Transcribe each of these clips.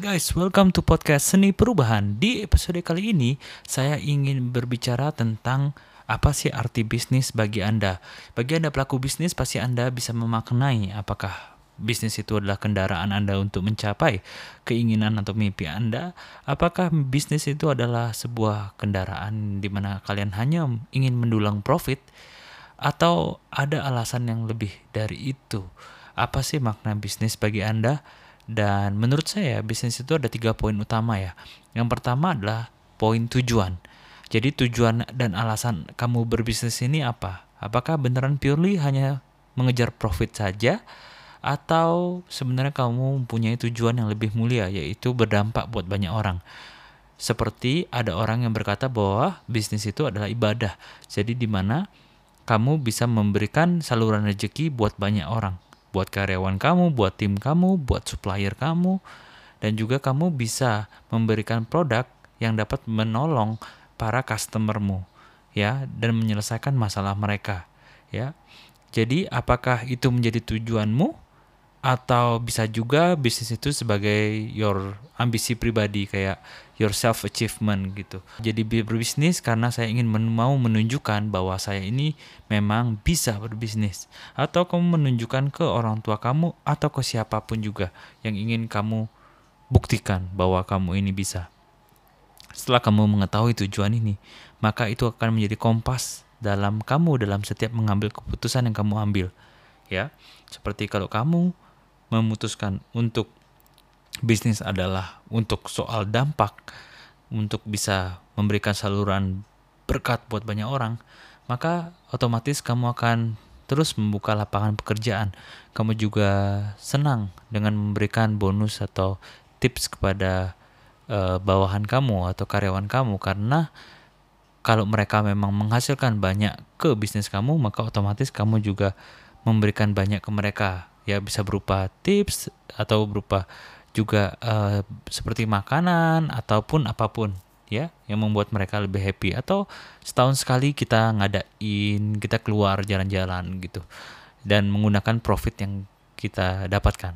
guys, welcome to podcast Seni Perubahan. Di episode kali ini, saya ingin berbicara tentang apa sih arti bisnis bagi Anda. Bagi Anda pelaku bisnis, pasti Anda bisa memaknai apakah bisnis itu adalah kendaraan Anda untuk mencapai keinginan atau mimpi Anda. Apakah bisnis itu adalah sebuah kendaraan di mana kalian hanya ingin mendulang profit atau ada alasan yang lebih dari itu? Apa sih makna bisnis bagi Anda? Dan menurut saya bisnis itu ada tiga poin utama ya. Yang pertama adalah poin tujuan. Jadi tujuan dan alasan kamu berbisnis ini apa? Apakah beneran purely hanya mengejar profit saja? Atau sebenarnya kamu mempunyai tujuan yang lebih mulia yaitu berdampak buat banyak orang? Seperti ada orang yang berkata bahwa bisnis itu adalah ibadah. Jadi di mana kamu bisa memberikan saluran rezeki buat banyak orang buat karyawan kamu, buat tim kamu, buat supplier kamu, dan juga kamu bisa memberikan produk yang dapat menolong para customermu ya dan menyelesaikan masalah mereka ya. Jadi apakah itu menjadi tujuanmu atau bisa juga bisnis itu sebagai your ambisi pribadi kayak your self achievement gitu. Jadi berbisnis karena saya ingin men mau menunjukkan bahwa saya ini memang bisa berbisnis atau kamu menunjukkan ke orang tua kamu atau ke siapa pun juga yang ingin kamu buktikan bahwa kamu ini bisa. Setelah kamu mengetahui tujuan ini, maka itu akan menjadi kompas dalam kamu dalam setiap mengambil keputusan yang kamu ambil. Ya, seperti kalau kamu memutuskan untuk bisnis adalah untuk soal dampak, untuk bisa memberikan saluran berkat buat banyak orang, maka otomatis kamu akan terus membuka lapangan pekerjaan. Kamu juga senang dengan memberikan bonus atau tips kepada uh, bawahan kamu atau karyawan kamu karena kalau mereka memang menghasilkan banyak ke bisnis kamu, maka otomatis kamu juga memberikan banyak ke mereka ya bisa berupa tips atau berupa juga uh, seperti makanan ataupun apa pun ya yang membuat mereka lebih happy atau setahun sekali kita ngadain kita keluar jalan-jalan gitu dan menggunakan profit yang kita dapatkan.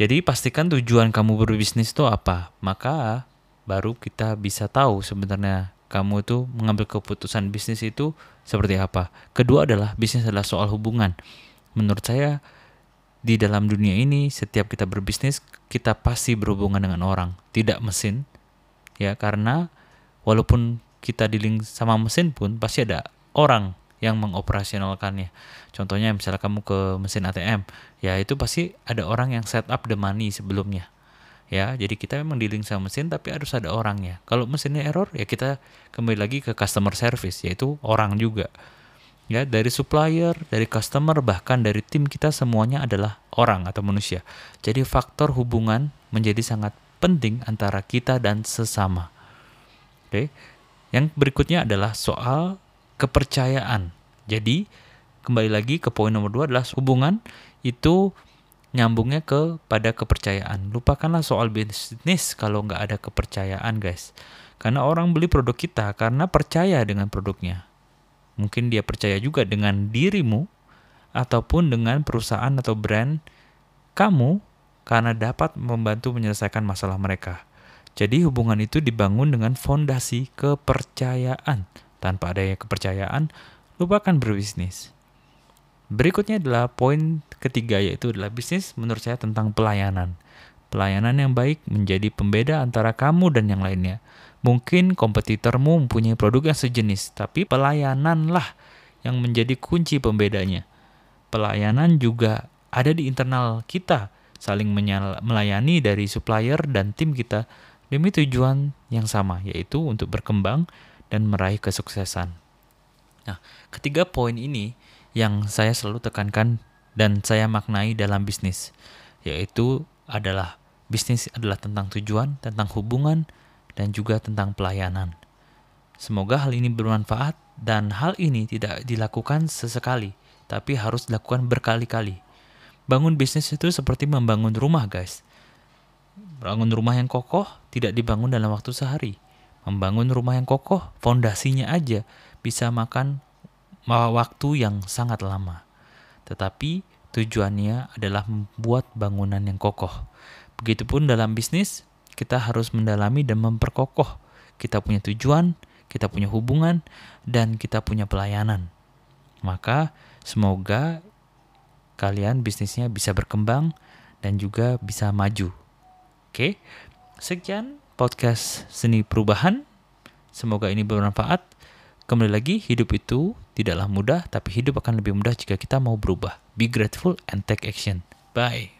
Jadi pastikan tujuan kamu berbisnis itu apa, maka baru kita bisa tahu sebenarnya kamu itu mengambil keputusan bisnis itu seperti apa. Kedua adalah bisnis adalah soal hubungan menurut saya di dalam dunia ini setiap kita berbisnis kita pasti berhubungan dengan orang, tidak mesin. Ya, karena walaupun kita dealing sama mesin pun pasti ada orang yang mengoperasionalkannya. Contohnya misalnya kamu ke mesin ATM, ya itu pasti ada orang yang set up the money sebelumnya. Ya, jadi kita memang dealing sama mesin tapi harus ada orangnya. Kalau mesinnya error, ya kita kembali lagi ke customer service, yaitu orang juga ya dari supplier, dari customer bahkan dari tim kita semuanya adalah orang atau manusia. Jadi faktor hubungan menjadi sangat penting antara kita dan sesama. Oke. Yang berikutnya adalah soal kepercayaan. Jadi kembali lagi ke poin nomor dua adalah hubungan itu nyambungnya ke pada kepercayaan. Lupakanlah soal bisnis kalau nggak ada kepercayaan guys. Karena orang beli produk kita karena percaya dengan produknya. Mungkin dia percaya juga dengan dirimu ataupun dengan perusahaan atau brand kamu karena dapat membantu menyelesaikan masalah mereka. Jadi hubungan itu dibangun dengan fondasi kepercayaan. Tanpa adanya kepercayaan, lupakan berbisnis. Berikutnya adalah poin ketiga yaitu adalah bisnis menurut saya tentang pelayanan. Pelayanan yang baik menjadi pembeda antara kamu dan yang lainnya. Mungkin kompetitormu mempunyai produk yang sejenis, tapi pelayananlah yang menjadi kunci pembedanya. Pelayanan juga ada di internal kita, saling melayani dari supplier dan tim kita demi tujuan yang sama, yaitu untuk berkembang dan meraih kesuksesan. Nah, ketiga poin ini yang saya selalu tekankan dan saya maknai dalam bisnis, yaitu adalah bisnis adalah tentang tujuan, tentang hubungan, dan juga tentang pelayanan. Semoga hal ini bermanfaat dan hal ini tidak dilakukan sesekali, tapi harus dilakukan berkali-kali. Bangun bisnis itu seperti membangun rumah, guys. Bangun rumah yang kokoh tidak dibangun dalam waktu sehari. Membangun rumah yang kokoh, fondasinya aja bisa makan waktu yang sangat lama. Tetapi tujuannya adalah membuat bangunan yang kokoh. Begitupun dalam bisnis, kita harus mendalami dan memperkokoh kita punya tujuan, kita punya hubungan, dan kita punya pelayanan. Maka semoga kalian bisnisnya bisa berkembang dan juga bisa maju. Oke, sekian podcast seni perubahan. Semoga ini bermanfaat. Kembali lagi, hidup itu tidaklah mudah, tapi hidup akan lebih mudah jika kita mau berubah. Be grateful and take action. Bye.